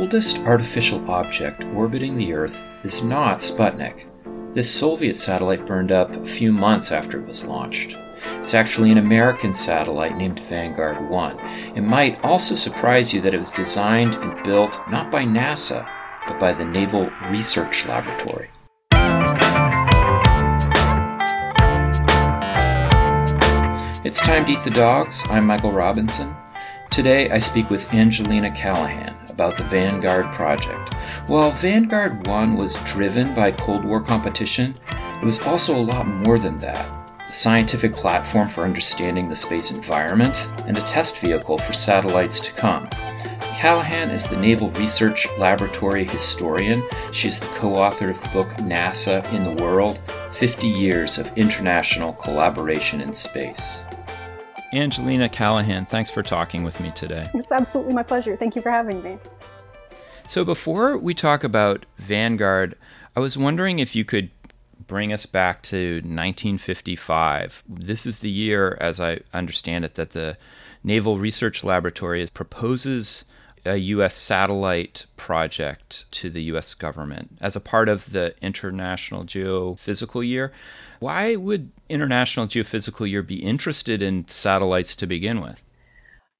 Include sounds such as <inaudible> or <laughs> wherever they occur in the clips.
oldest artificial object orbiting the Earth is not Sputnik. This Soviet satellite burned up a few months after it was launched. It's actually an American satellite named Vanguard 1. It might also surprise you that it was designed and built not by NASA, but by the Naval Research Laboratory. It's time to eat the dogs. I'm Michael Robinson. Today I speak with Angelina Callahan about the Vanguard project. While Vanguard 1 was driven by Cold War competition, it was also a lot more than that a scientific platform for understanding the space environment, and a test vehicle for satellites to come. Callahan is the Naval Research Laboratory historian. She is the co author of the book NASA in the World 50 Years of International Collaboration in Space. Angelina Callahan, thanks for talking with me today. It's absolutely my pleasure. Thank you for having me. So, before we talk about Vanguard, I was wondering if you could bring us back to 1955. This is the year, as I understand it, that the Naval Research Laboratory proposes a U.S. satellite project to the U.S. government as a part of the International Geophysical Year. Why would International Geophysical Year be interested in satellites to begin with?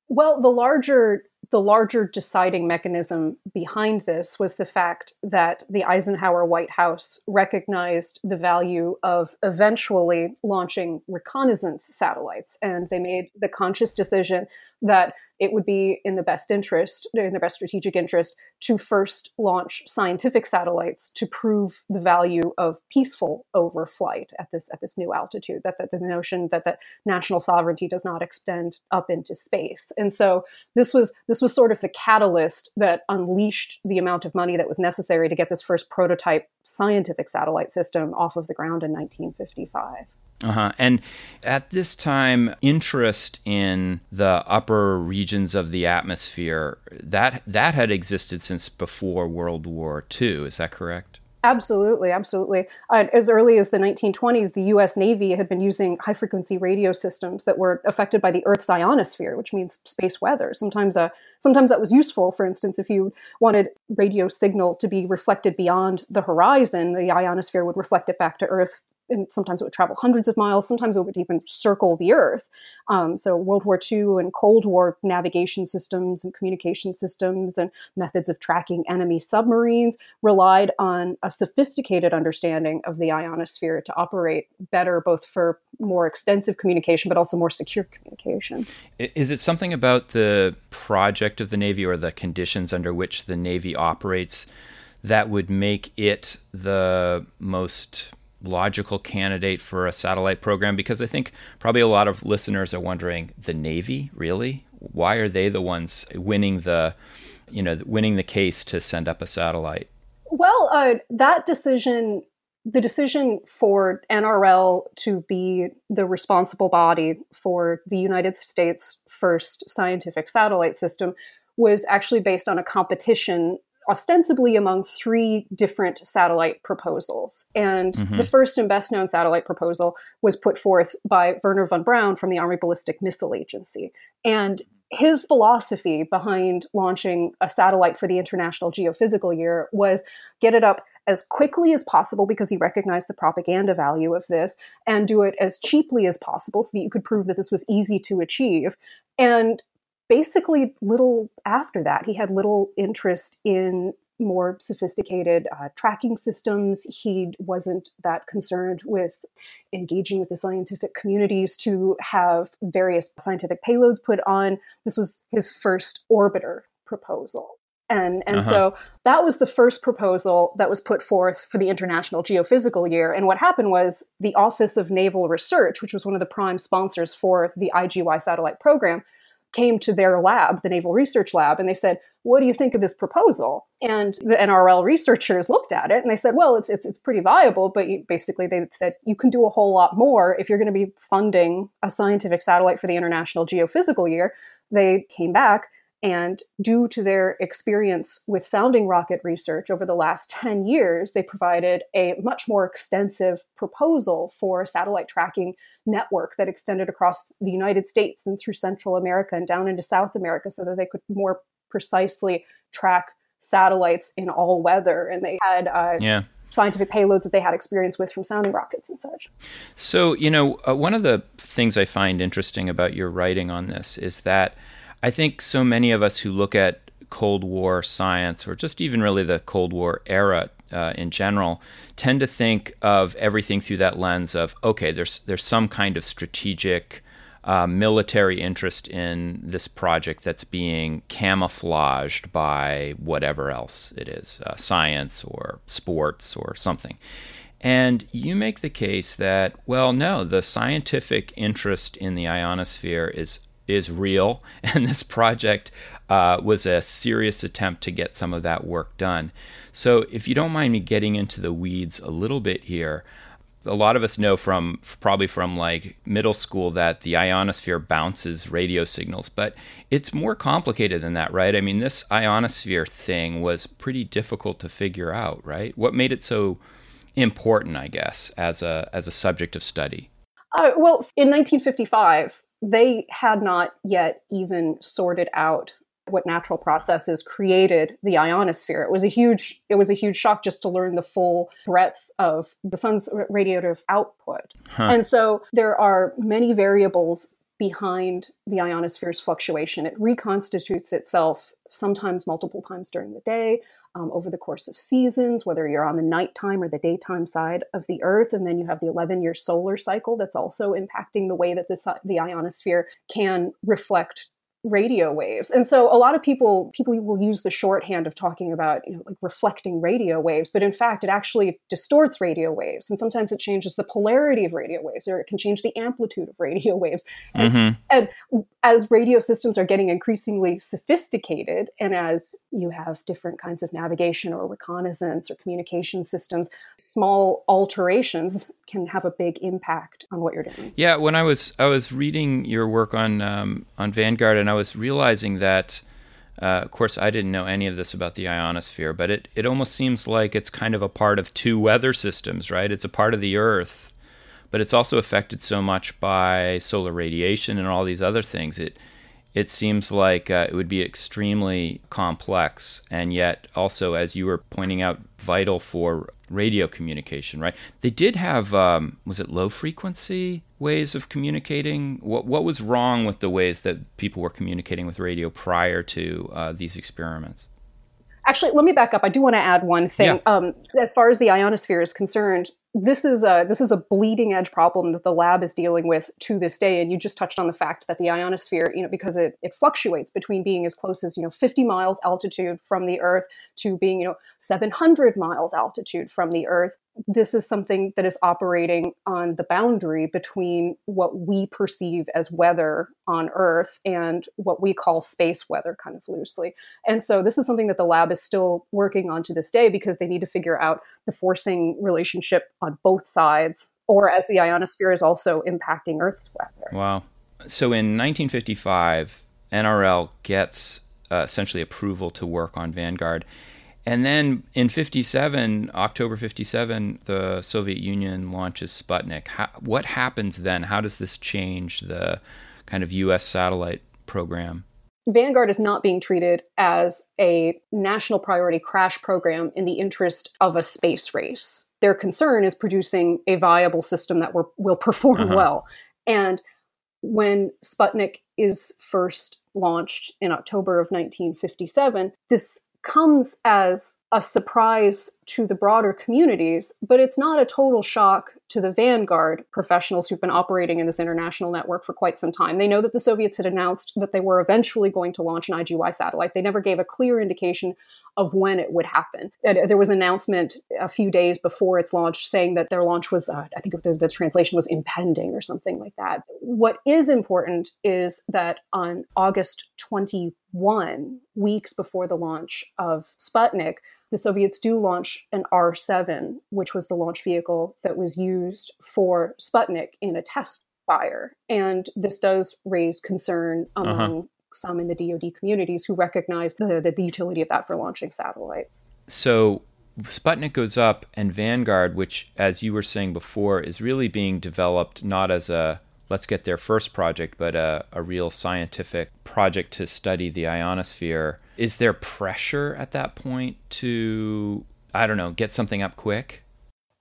Well, the larger the larger deciding mechanism behind this was the fact that the Eisenhower White House recognized the value of eventually launching reconnaissance satellites. And they made the conscious decision that it would be in the best interest, in the best strategic interest, to first launch scientific satellites to prove the value of peaceful overflight at this at this new altitude. That, that the notion that that national sovereignty does not extend up into space, and so this was this was sort of the catalyst that unleashed the amount of money that was necessary to get this first prototype scientific satellite system off of the ground in 1955. Uh-huh. And at this time, interest in the upper regions of the atmosphere that that had existed since before World War II. Is that correct? Absolutely, absolutely. Uh, as early as the 1920s, the U.S. Navy had been using high frequency radio systems that were affected by the Earth's ionosphere, which means space weather. Sometimes, uh, sometimes that was useful. For instance, if you wanted radio signal to be reflected beyond the horizon, the ionosphere would reflect it back to Earth and sometimes it would travel hundreds of miles. Sometimes it would even circle the Earth. Um, so World War II and Cold War navigation systems and communication systems and methods of tracking enemy submarines relied on a sophisticated understanding of the ionosphere to operate better, both for more extensive communication but also more secure communication. Is it something about the project of the Navy or the conditions under which the Navy operates? That would make it the most logical candidate for a satellite program? Because I think probably a lot of listeners are wondering, the Navy, really? Why are they the ones winning the, you know, winning the case to send up a satellite? Well, uh, that decision, the decision for NRL to be the responsible body for the United States' first scientific satellite system was actually based on a competition ostensibly among three different satellite proposals. And mm-hmm. the first and best known satellite proposal was put forth by Werner von Braun from the Army Ballistic Missile Agency. And his philosophy behind launching a satellite for the International Geophysical Year was get it up as quickly as possible because he recognized the propaganda value of this and do it as cheaply as possible so that you could prove that this was easy to achieve and basically little after that. He had little interest in more sophisticated uh, tracking systems. He wasn't that concerned with engaging with the scientific communities to have various scientific payloads put on. This was his first orbiter proposal. And, and uh-huh. so that was the first proposal that was put forth for the International Geophysical Year. And what happened was the Office of Naval Research, which was one of the prime sponsors for the IGY satellite program, came to their lab, the Naval Research Lab, and they said, "What do you think of this proposal?" And the NRL researchers looked at it and they said, "Well, it's it's, it's pretty viable, but you, basically they said you can do a whole lot more if you're going to be funding a scientific satellite for the International Geophysical Year." They came back and due to their experience with sounding rocket research over the last 10 years, they provided a much more extensive proposal for a satellite tracking network that extended across the United States and through Central America and down into South America so that they could more precisely track satellites in all weather, and they had uh, yeah scientific payloads that they had experience with from sounding rockets and such. So, you know, uh, one of the things I find interesting about your writing on this is that I think so many of us who look at Cold War science, or just even really the Cold War era uh, in general, tend to think of everything through that lens of okay, there's there's some kind of strategic uh, military interest in this project that's being camouflaged by whatever else it is, uh, science or sports or something. And you make the case that, well, no, the scientific interest in the ionosphere is is real, <laughs> and this project uh, was a serious attempt to get some of that work done. So, if you don't mind me getting into the weeds a little bit here, a lot of us know from probably from like middle school that the ionosphere bounces radio signals, but it's more complicated than that, right? I mean, this ionosphere thing was pretty difficult to figure out, right? What made it so important, I guess, as a as a subject of study? Uh, well, in 1955, they had not yet even sorted out what natural processes created the ionosphere. It was a huge it was a huge shock just to learn the full breadth of the sun's radiative output. Huh. And so there are many variables behind the ionosphere's fluctuation. It reconstitutes itself sometimes multiple times during the day, um, over the course of seasons, whether you're on the nighttime or the daytime side of the Earth. And then you have the 11 year solar cycle that's also impacting the way that the ionosphere can reflect radio waves. And so a lot of people people will use the shorthand of talking about, you know, like reflecting radio waves, but in fact it actually distorts radio waves and sometimes it changes the polarity of radio waves or it can change the amplitude of radio <laughs> waves. And, mm-hmm. and as radio systems are getting increasingly sophisticated and as you have different kinds of navigation or reconnaissance or communication systems, small alterations can have a big impact on what you're doing. Yeah, when I was I was reading your work on um, on Vanguard and I was realizing that, uh, of course, I didn't know any of this about the ionosphere, but it, it almost seems like it's kind of a part of two weather systems, right? It's a part of the Earth, but it's also affected so much by solar radiation and all these other things. It it seems like uh, it would be extremely complex and yet also, as you were pointing out, vital for radio communication, right? They did have, um, was it low frequency ways of communicating? What, what was wrong with the ways that people were communicating with radio prior to uh, these experiments? Actually, let me back up. I do want to add one thing. Yeah. Um, as far as the ionosphere is concerned, this is a this is a bleeding edge problem that the lab is dealing with to this day. And you just touched on the fact that the ionosphere you know because it, it fluctuates between being as close as you know 50 miles altitude from the earth to being you know 700 miles altitude from the earth. This is something that is operating on the boundary between what we perceive as weather on earth and what we call space weather kind of loosely. And so this is something that the lab is still working on to this day because they need to figure out the forcing relationship on both sides, or as the ionosphere is also impacting Earth's weather. Wow. So in 1955, NRL gets uh, essentially approval to work on Vanguard. And then in 57, October 57, the Soviet Union launches Sputnik. How, what happens then? How does this change the kind of US satellite program? Vanguard is not being treated as a national priority crash program in the interest of a space race. Their concern is producing a viable system that will perform uh-huh. well. And when Sputnik is first launched in October of 1957, this comes as a surprise to the broader communities, but it's not a total shock to the vanguard professionals who've been operating in this international network for quite some time. They know that the Soviets had announced that they were eventually going to launch an IGY satellite. They never gave a clear indication of when it would happen. There was an announcement a few days before its launch saying that their launch was, uh, I think the, the translation was impending or something like that. What is important is that on August 21, weeks before the launch of Sputnik, the Soviets do launch an R 7, which was the launch vehicle that was used for Sputnik in a test fire. And this does raise concern uh-huh. among uh-huh some in the DoD communities who recognize the, the, the utility of that for launching satellites. So Sputnik goes up, and Vanguard, which, as you were saying before, is really being developed not as a let's get their first project, but a, a real scientific project to study the ionosphere. Is there pressure at that point to, I don't know, get something up quick?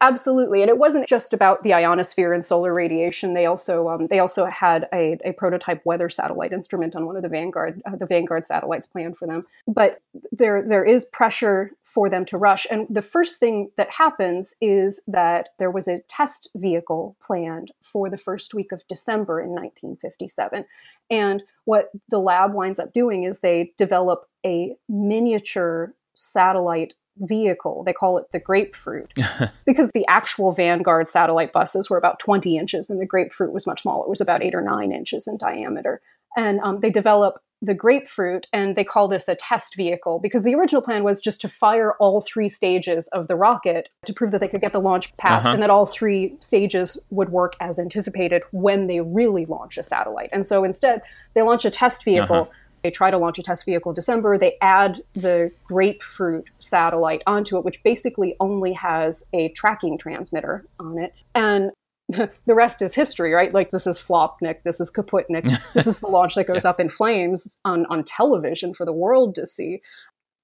Absolutely, and it wasn't just about the ionosphere and solar radiation. They also um, they also had a, a, prototype weather satellite instrument on one of the Vanguard uh, the Vanguard satellites planned for them. But there there is pressure for them to rush, and the first thing that happens is that there was a test vehicle planned for the first week of December in 1957, and what the lab winds up doing is they develop a miniature satellite vehicle. They call it the grapefruit <laughs> because the actual Vanguard satellite buses were about 20 inches and the grapefruit was much smaller. It was about eight or nine inches in diameter. And um, they develop the grapefruit and they call this a test vehicle because the original plan was just to fire all three stages of the rocket to prove that they could get the launch path uh-huh. and that all three stages would work as anticipated when they really launch a satellite. And so instead, they launch a test vehicle. Uh-huh they try to launch a test vehicle in December. They add the grapefruit satellite onto it, which basically only has a tracking transmitter on it. And <laughs> the rest is history, right? Like this is Flopnik, this is Kaputnik, <laughs> this is the launch that goes yeah. up in flames on, on television for the world to see.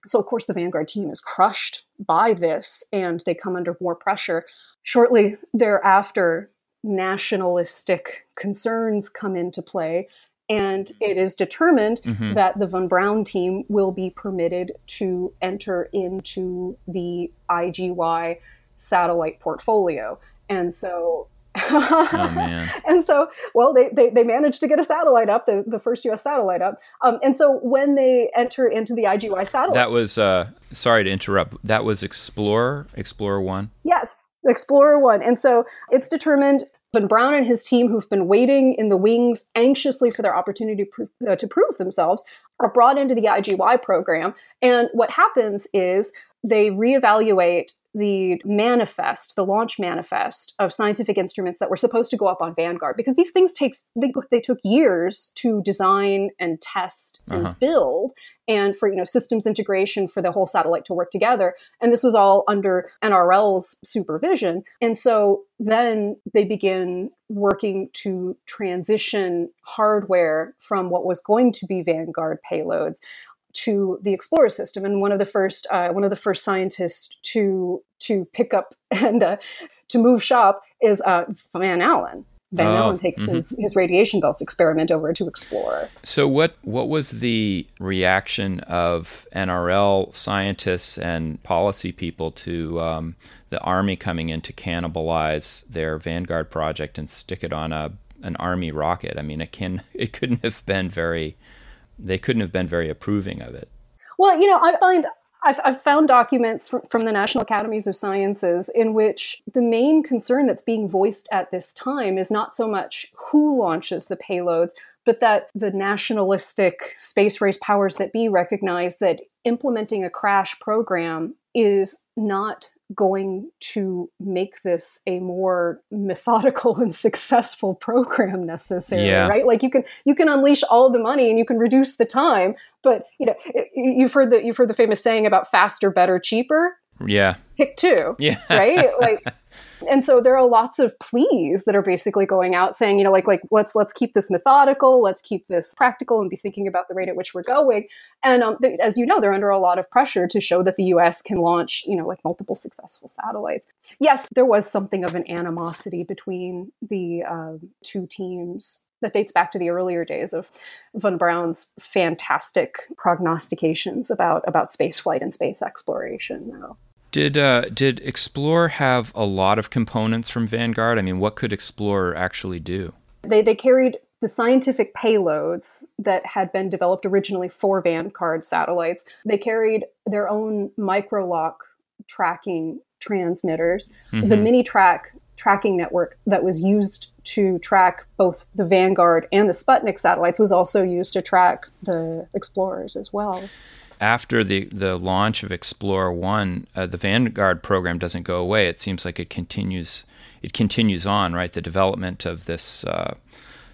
So, of course, the Vanguard team is crushed by this and they come under more pressure. Shortly thereafter, nationalistic concerns come into play and it is determined mm-hmm. that the von Braun team will be permitted to enter into the IGY satellite portfolio. And so oh, <laughs> and so, well, they, they, they, managed to get a satellite up, the, the first U.S. satellite up. Um, and so, when they enter into the IGY satellite, that was uh, sorry to interrupt. That was Explorer, Explorer One. Yes, Explorer One. And so, it's determined von Braun and his team, who've been waiting in the wings anxiously for their opportunity to, prove, uh, to prove themselves, are brought into the IGY program. And what happens is they reevaluate the manifest, the launch manifest of scientific instruments that were supposed to go up on Vanguard, because these things takes they, they took years to design and test and uh-huh. build, and for you know systems integration for the whole satellite to work together. And this was all under nrl's supervision. And so then they begin working to transition hardware from what was going to be vanguard payloads to the explorer system. And one of the first uh, one of the first scientists to to pick up <laughs> and uh, to move shop is uh, van allen Van oh, Allen takes mm-hmm. his, his radiation belts experiment over to explore. So, what what was the reaction of NRL scientists and policy people to um, the Army coming in to cannibalize their Vanguard project and stick it on a an Army rocket? I mean, it can <laughs> it couldn't have been very they couldn't have been very approving of it. Well, you know, I find I've, I've found documents from, from the National Academies of Sciences in which the main concern that's being voiced at this time is not so much who launches the payloads, but that the nationalistic space race powers that be recognize that implementing a crash program is not going to make this a more methodical <laughs> and successful program necessarily yeah. right? Like you can you can unleash all the money and you can reduce the time but you know you've heard the you've heard the famous saying about faster better cheaper? Yeah. Pick two <laughs> yeah. right? Like and so there are lots of pleas that are basically going out saying you know like like let's let's keep this methodical let's keep this practical and be thinking about the rate at which we're going and um, as you know they're under a lot of pressure to show that the us can launch you know like multiple successful satellites yes there was something of an animosity between the uh, two teams that dates back to the earlier days of von Braun's fantastic prognostications about about space flight and space exploration. Now. Did uh, did Explorer have a lot of components from Vanguard? I mean, what could Explorer actually do? They they carried the scientific payloads that had been developed originally for Vanguard satellites. They carried their own microlock tracking transmitters. Mm-hmm. The Minitrack tracking network that was used to track both the Vanguard and the Sputnik satellites was also used to track the Explorers as well after the, the launch of Explorer One, uh, the Vanguard program doesn't go away. It seems like it continues. It continues on, right? The development of this uh,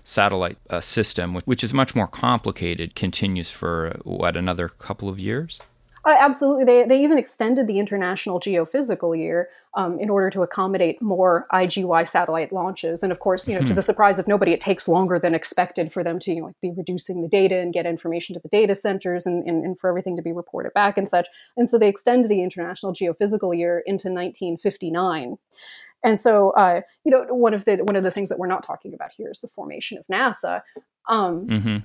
satellite uh, system, which is much more complicated, continues for what another couple of years. Uh, absolutely. They, they even extended the International Geophysical Year um, in order to accommodate more IGY satellite launches. And of course, you know, hmm. to the surprise of nobody, it takes longer than expected for them to you know, like, be reducing the data and get information to the data centers and, and, and for everything to be reported back and such. And so they extend the International Geophysical Year into 1959. And so, uh, you know, one of the one of the things that we're not talking about here is the formation of NASA. Um, mm-hmm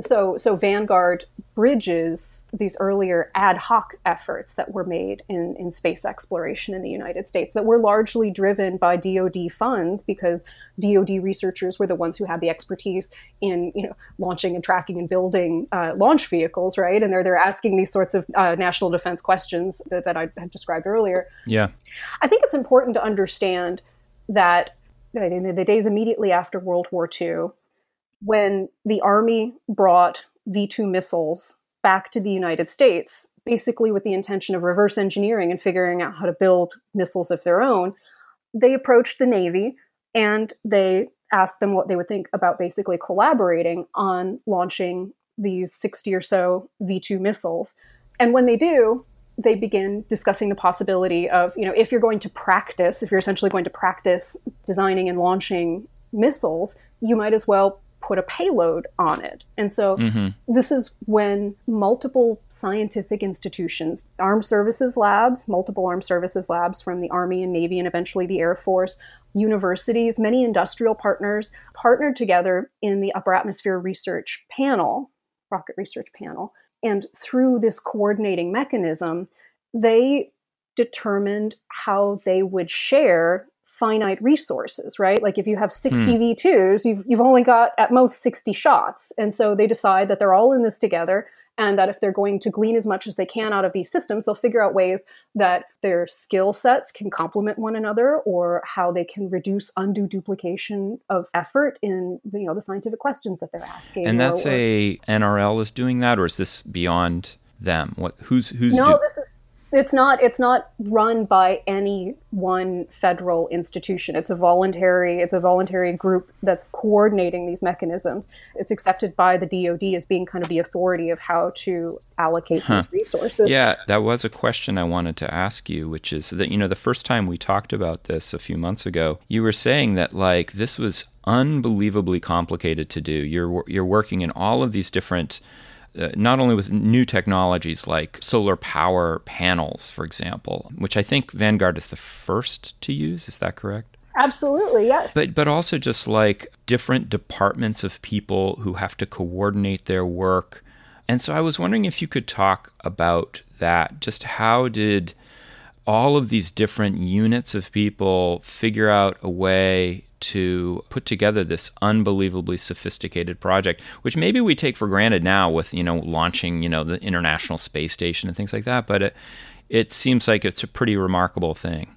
so so Vanguard bridges these earlier ad hoc efforts that were made in, in space exploration in the United States that were largely driven by DoD funds because DoD researchers were the ones who had the expertise in you know launching and tracking and building uh, launch vehicles, right? And they're they're asking these sorts of uh, national defense questions that, that I had described earlier. Yeah, I think it's important to understand that in the days immediately after World War II when the Army brought V 2 missiles back to the United States, basically with the intention of reverse engineering and figuring out how to build missiles of their own, they approached the Navy and they asked them what they would think about basically collaborating on launching these 60 or so V 2 missiles. And when they do, they begin discussing the possibility of, you know, if you're going to practice, if you're essentially going to practice designing and launching missiles, you might as well put a payload on it. And so mm-hmm. this is when multiple scientific institutions, armed services labs, multiple armed services labs from the Army and Navy and eventually the Air Force, universities, many industrial partners partnered together in the Upper Atmosphere Research Panel, Rocket Research Panel. And through this coordinating mechanism, they determined how they would share finite resources, right? Like if you have 60 hmm. V2s, you've, you've only got at most 60 shots. And so they decide that they're all in this together and that if they're going to glean as much as they can out of these systems, they'll figure out ways that their skill sets can complement one another or how they can reduce undue duplication of effort in you know the scientific questions that they're asking. And that's or, a NRL is doing that or is this beyond them? What who's who's No, do- this is it's not it's not run by any one federal institution. It's a voluntary it's a voluntary group that's coordinating these mechanisms. It's accepted by the dod as being kind of the authority of how to allocate huh. these resources. Yeah that was a question i wanted to ask you which is that you know the first time we talked about this a few months ago you were saying that like this was unbelievably complicated to do. You're you're working in all of these different uh, not only with new technologies like solar power panels, for example, which I think Vanguard is the first to use. Is that correct? Absolutely, yes. But but also just like different departments of people who have to coordinate their work. And so I was wondering if you could talk about that. Just how did all of these different units of people figure out a way to put together this unbelievably sophisticated project, which maybe we take for granted now with you know launching you know the International Space Station and things like that. But it it seems like it's a pretty remarkable thing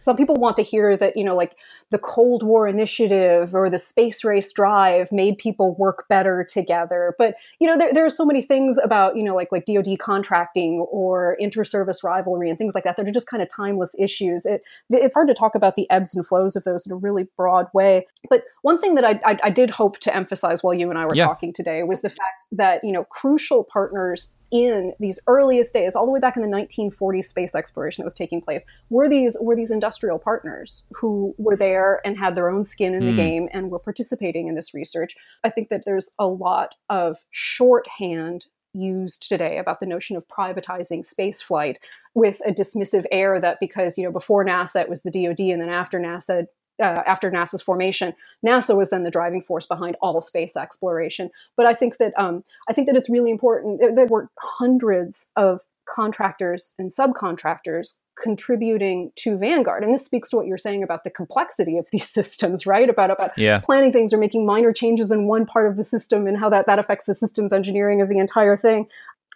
some people want to hear that you know like the cold war initiative or the space race drive made people work better together. But you know there, there are so many things about you know like like dod contracting or inter-service rivalry and things like that that are just kind of timeless issues. It, it's hard to talk about the ebbs and flows of those in a really broad way. But one thing that i, I, I did hope to emphasize while you and i were yeah. talking today was the fact that you know crucial partners in these earliest days, all the way back in the 1940s space exploration that was taking place, were these were these industrial partners who were there and had their own skin in mm. the hmm. game and were participating in this research. I think that there's a lot of shorthand used today about the notion of privatizing spaceflight with a dismissive air that because you know before NASA it was the DoD and then after NASA uh, after NASA's formation, NASA was then the driving force behind all space exploration. But I think that um, I think that it's really important. There were hundreds of contractors and subcontractors contributing to Vanguard. And this speaks to what you're saying about the complexity of these <laughs> systems, right? About about yeah. planning things or making minor changes in one part of the system and how that, that affects the systems engineering of the entire thing.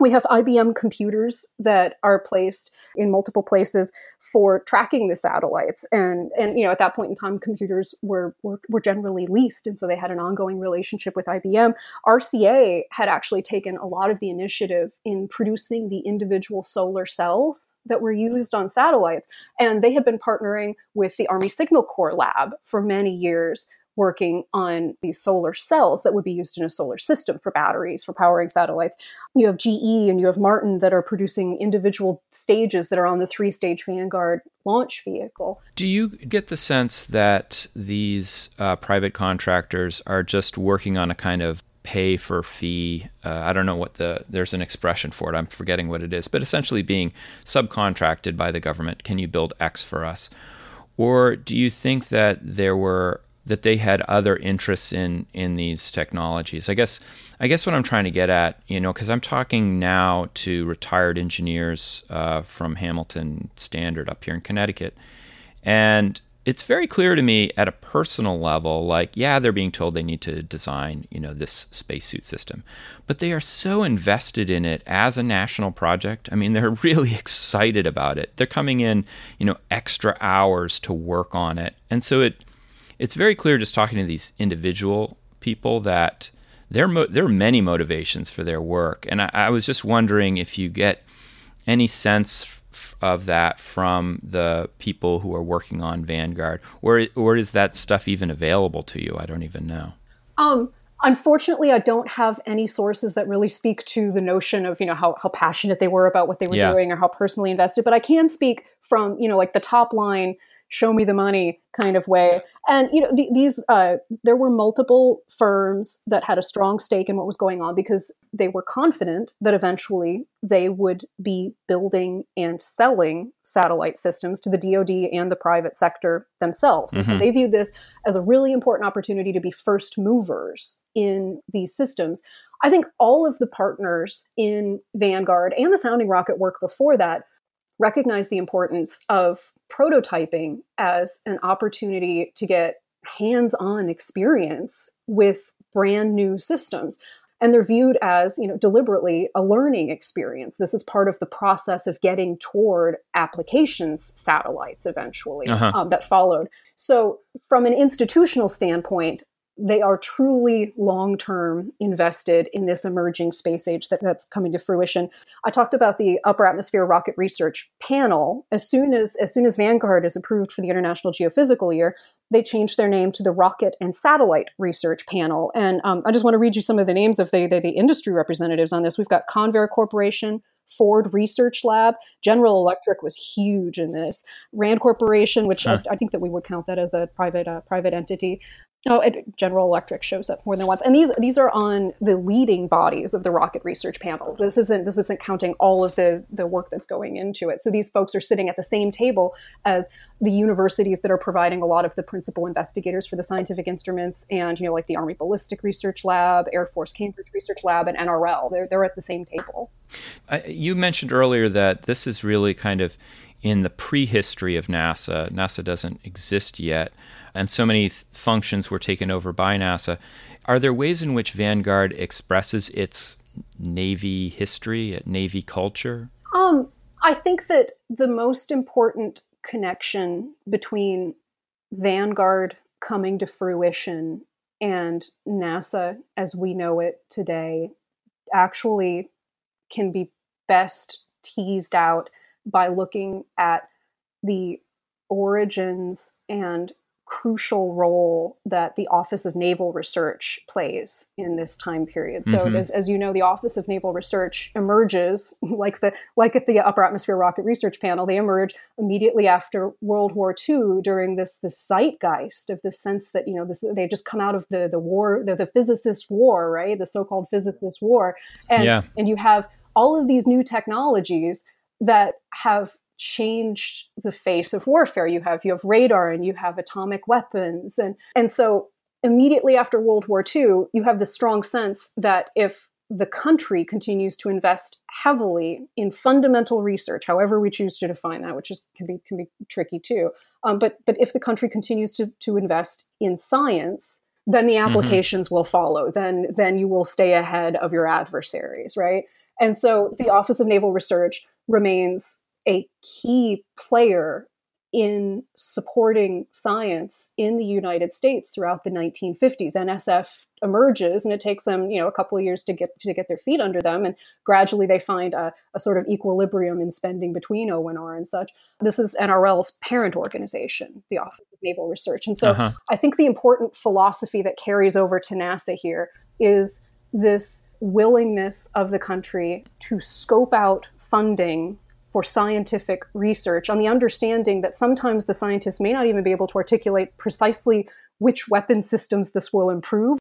We have IBM computers that are placed in multiple places for tracking the satellites. And, and you know, at that point in time, computers were, were, were generally leased. And so they had an ongoing relationship with IBM. RCA had actually taken a lot of the initiative in producing the individual solar cells that were used on satellites. And they had been partnering with the Army Signal Corps lab for many years working on these solar cells that would be used in a solar system for batteries, for powering satellites. You have GE and you have Martin that are producing individual stages that are on the three stage Vanguard launch vehicle. Do you get the sense that these uh, private contractors are just working on a kind of pay for fee. Uh, I don't know what the there's an expression for it. I'm forgetting what it is, but essentially being subcontracted by the government. Can you build X for us? Or do you think that there were that they had other interests in in these technologies. I guess I guess what I'm trying to get at, you know, because I'm talking now to retired engineers uh, from Hamilton Standard up here in Connecticut, and it's very clear to me at a personal level, like yeah, they're being told they need to design, you know, this spacesuit system, but they are so invested in it as a national project. I mean, they're <laughs> really excited about it. They're coming in, you know, extra hours to work on it, and so it it's very clear just talking to these individual people that there mo- there are many motivations for their work, and I, I was just wondering if you get any sense f- of that from the people who are working on Vanguard, or or is that stuff even available to you? I don't even know. Um, unfortunately, I don't have any sources that really speak to the notion of you know how how passionate they were about what they were yeah. doing or how personally invested. But I can speak from you know like the top line show me the money kind of way. And you know, the, these uh, there were multiple firms that had a strong stake in what was going on because they were confident that eventually they would be building and selling satellite systems to the DoD and the private sector themselves. Mm-hmm. so they viewed this as a really important opportunity to be first movers in these systems. I think all of the partners in Vanguard and the sounding rocket work before that recognize the importance of prototyping as an opportunity to get hands on experience with brand new systems. And they're viewed as, you know, deliberately a learning experience. This is part of the process of getting toward applications satellites eventually uh-huh. um, that followed. So, from an institutional standpoint, they are truly long term invested in this emerging space age that, that's coming to fruition. I talked about the upper atmosphere rocket research panel. As soon as as soon as Vanguard is approved for the International Geophysical Year, they changed their name to the Rocket and Satellite Research Panel. And um, I just want to read you some of the names of the, the, the industry representatives on this. We've got Convair Corporation, Ford Research Lab. General Electric was huge in this. Rand Corporation, which I, I, think that we would count that as a private uh, private entity. Oh, General Electric shows up more than once, and these these are on the leading bodies of the rocket research panels. This isn't this isn't counting all of the the work that's going into it. So these folks are sitting at the same table as the universities that are providing a lot of the principal investigators for the scientific instruments, and you know like the Army Ballistic Research Lab, Air Force Cambridge Research Lab, and NRL. They're they're at the same table. you mentioned earlier that this is really kind of in the prehistory of NASA. NASA doesn't exist yet and so many th- functions were taken over by NASA. Are there ways in which Vanguard expresses its Navy history, Navy culture? Um, I think that the most important connection between Vanguard coming to fruition and NASA as we know it today actually can be best teased out by looking at the origins and crucial role that the Office of Naval Research plays in this time period. So mm-hmm. as, as you know, the Office of Naval Research emerges <laughs> like the like at the Upper Atmosphere Rocket Research Panel, they emerge immediately after World War II during this this zeitgeist of the sense that, you know, this they just come out of the the war, the, the physicist war, right? The so-called physicist war. And yeah. and you have all of these new technologies that have changed the face of warfare. You have you have radar and you have atomic weapons and and so immediately after World War II, you have the strong sense that if the country continues to invest heavily in fundamental research, however we choose to define that, which is can be can be tricky too. Um, but but if the country continues to to invest in science, then the mm-hmm. applications mm-hmm. will follow. Then then you will stay ahead of your adversaries, right? And so the Office of Naval Research remains a key player in supporting science in the United States throughout the 1950s. NSF emerges, and it takes them, you know, a couple of years to get to get their feet under them, and gradually they find a, a sort of equilibrium in spending between ONR and such. This is NRL's parent organization, the Office of Naval Research, and so uh-huh. I think the important philosophy that carries over to NASA here is this willingness of the country to scope out funding for scientific research on the understanding that sometimes the scientists may not even be able to articulate precisely which weapon systems this will improve.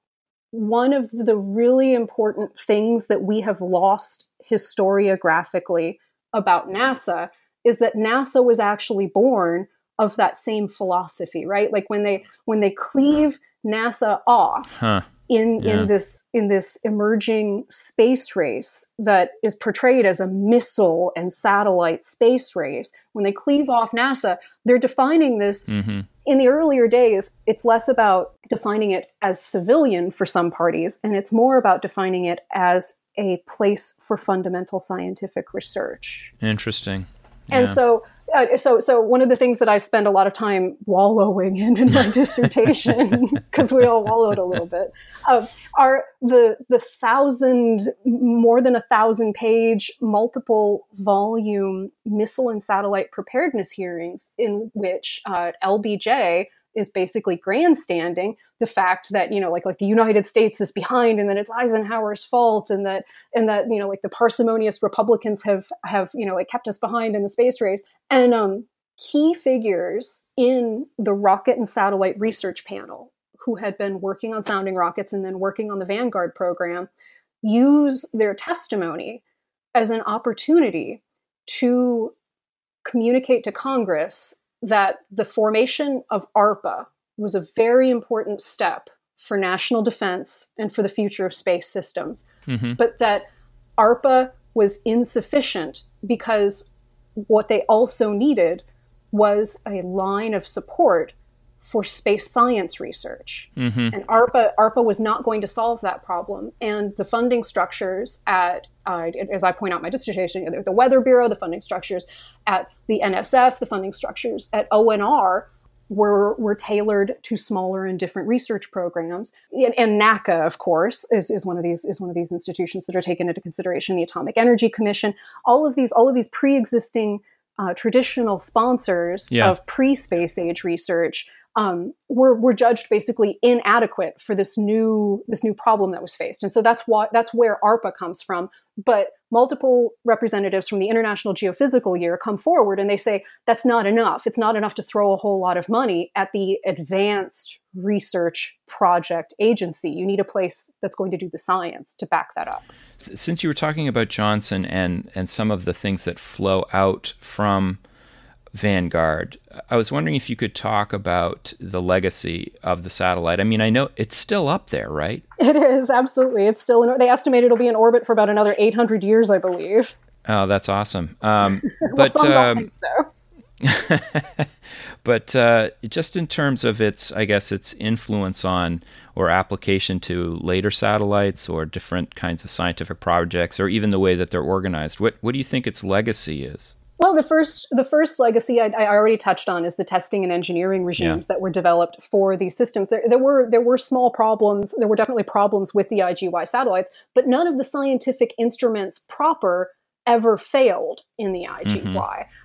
One of the really important things that we have lost historiographically about NASA is that NASA was actually born of that same philosophy, right? Like when they when they cleave NASA off, huh in yeah. in this in this emerging space race that is portrayed as a missile and satellite space race when they cleave off nasa they're defining this mm-hmm. in the earlier days it's less about defining it as civilian for some parties and it's more about defining it as a place for fundamental scientific research interesting yeah. and so uh, so so one of the things that I spend a lot of time wallowing in in my <laughs> dissertation <laughs> because we all wallowed a little bit uh, are the the thousand more than a thousand page multiple volume missile and satellite preparedness hearings in which uh, LBJ is basically grandstanding the fact that you know like like the United States is behind and that it's Eisenhower's fault and that and that you know like the parsimonious Republicans have have you know like kept us behind in the space race. And um, key figures in the rocket and satellite research panel who had been working on sounding rockets and then working on the Vanguard program use their testimony as an opportunity to communicate to Congress that the formation of ARPA was a very important step for national defense and for the future of space systems, mm-hmm. but that ARPA was insufficient because what they also needed was a line of support for space science research. Mm-hmm. And ARPA, ARPA was not going to solve that problem. And the funding structures at, uh, as I point out in my dissertation, the Weather Bureau, the funding structures at the NSF, the funding structures at ONR were, were tailored to smaller and different research programs. And, and NACA, of course, is, is one of these is one of these institutions that are taken into consideration. The Atomic Energy Commission, all of these all of these pre-existing uh, traditional sponsors yeah. of pre-space age research um, were were judged basically inadequate for this new this new problem that was faced, and so that's what that's where ARPA comes from. But multiple representatives from the International Geophysical Year come forward and they say that's not enough. It's not enough to throw a whole lot of money at the advanced research project agency. You need a place that's going to do the science to back that up. Since you were talking about Johnson and and some of the things that flow out from Vanguard. I was wondering if you could talk about the legacy of the satellite. I mean, I know it's still up there, right? It is absolutely. It's still. In, they estimate it'll be in orbit for about another 800 years, I believe. Oh, that's awesome. <laughs> Um, but um, so. <laughs> but uh, just in terms of its, I guess, its influence on or application to later satellites or different kinds of scientific projects, or even the way that they're organized, what what do you think its legacy is? Well, the first the first legacy I, I, already touched on is the testing and engineering regimes yeah. that were developed for these systems. There, there were there were small problems. There were definitely problems with the IGY satellites, but none of the scientific instruments proper ever failed in the IGY. Mm-hmm.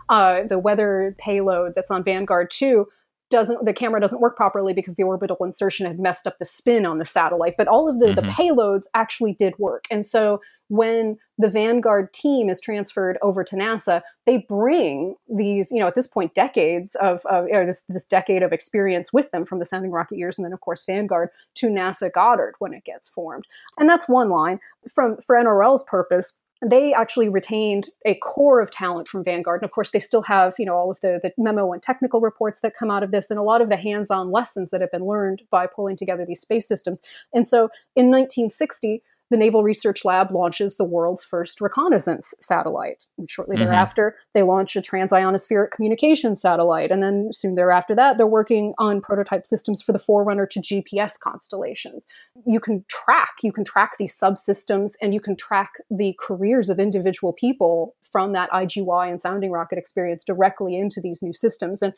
Uh, the weather payload that's on Vanguard two doesn't the camera doesn't work properly because the orbital insertion had messed up the spin on the satellite. But all of the mm-hmm. the payloads actually did work, and so when the Vanguard team is transferred over to NASA, they bring these, you know, at this point, decades of, of know, this, this decade of experience with them from the sounding rocket years and then, of course, Vanguard to NASA Goddard when it gets formed. And that's one line. From For NRL's purpose, they actually retained a core of talent from Vanguard. And of course, they still have, you know, all of the, the memo and technical reports that come out of this and a lot of the hands-on lessons that have been learned by pulling together these space systems. And so in 1960, the Naval Research Lab launches the world's first reconnaissance satellite. And shortly mm-hmm. thereafter, they launch a transionospheric communications satellite. And then soon thereafter that, they're working on prototype systems for the forerunner to GPS constellations. You can track, you can track these subsystems and you can track the careers of individual people from that IGY and sounding rocket experience directly into these new systems. And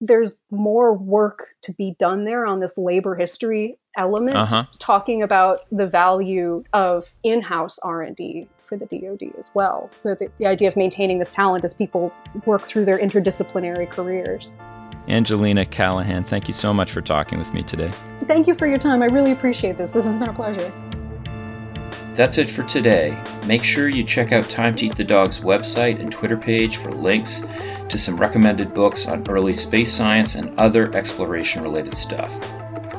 there's more work to be done there on this labor history element uh-huh. talking about the value of in-house r&d for the dod as well. So the, the idea of maintaining this talent as people work through their interdisciplinary careers. Angelina callahan thank you so much for talking with me today. Thank you for your time. I really appreciate this. This has been a pleasure. That's it for today. Make sure you check out Time to Eat the Dog's website and Twitter page for links to some recommended books on early space science and other exploration related stuff.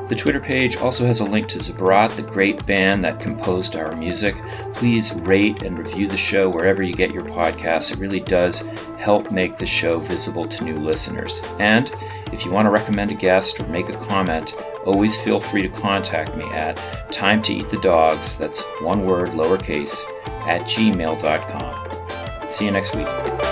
The Twitter page also has a link to Zabrat, the great band that composed our music. Please rate and review the show wherever you get your podcasts. It really does help make the show visible to new listeners. And if you want to recommend a guest or make a comment, always feel free to contact me at time to eat the dogs, that's one word, lowercase, at gmail.com. See you next week.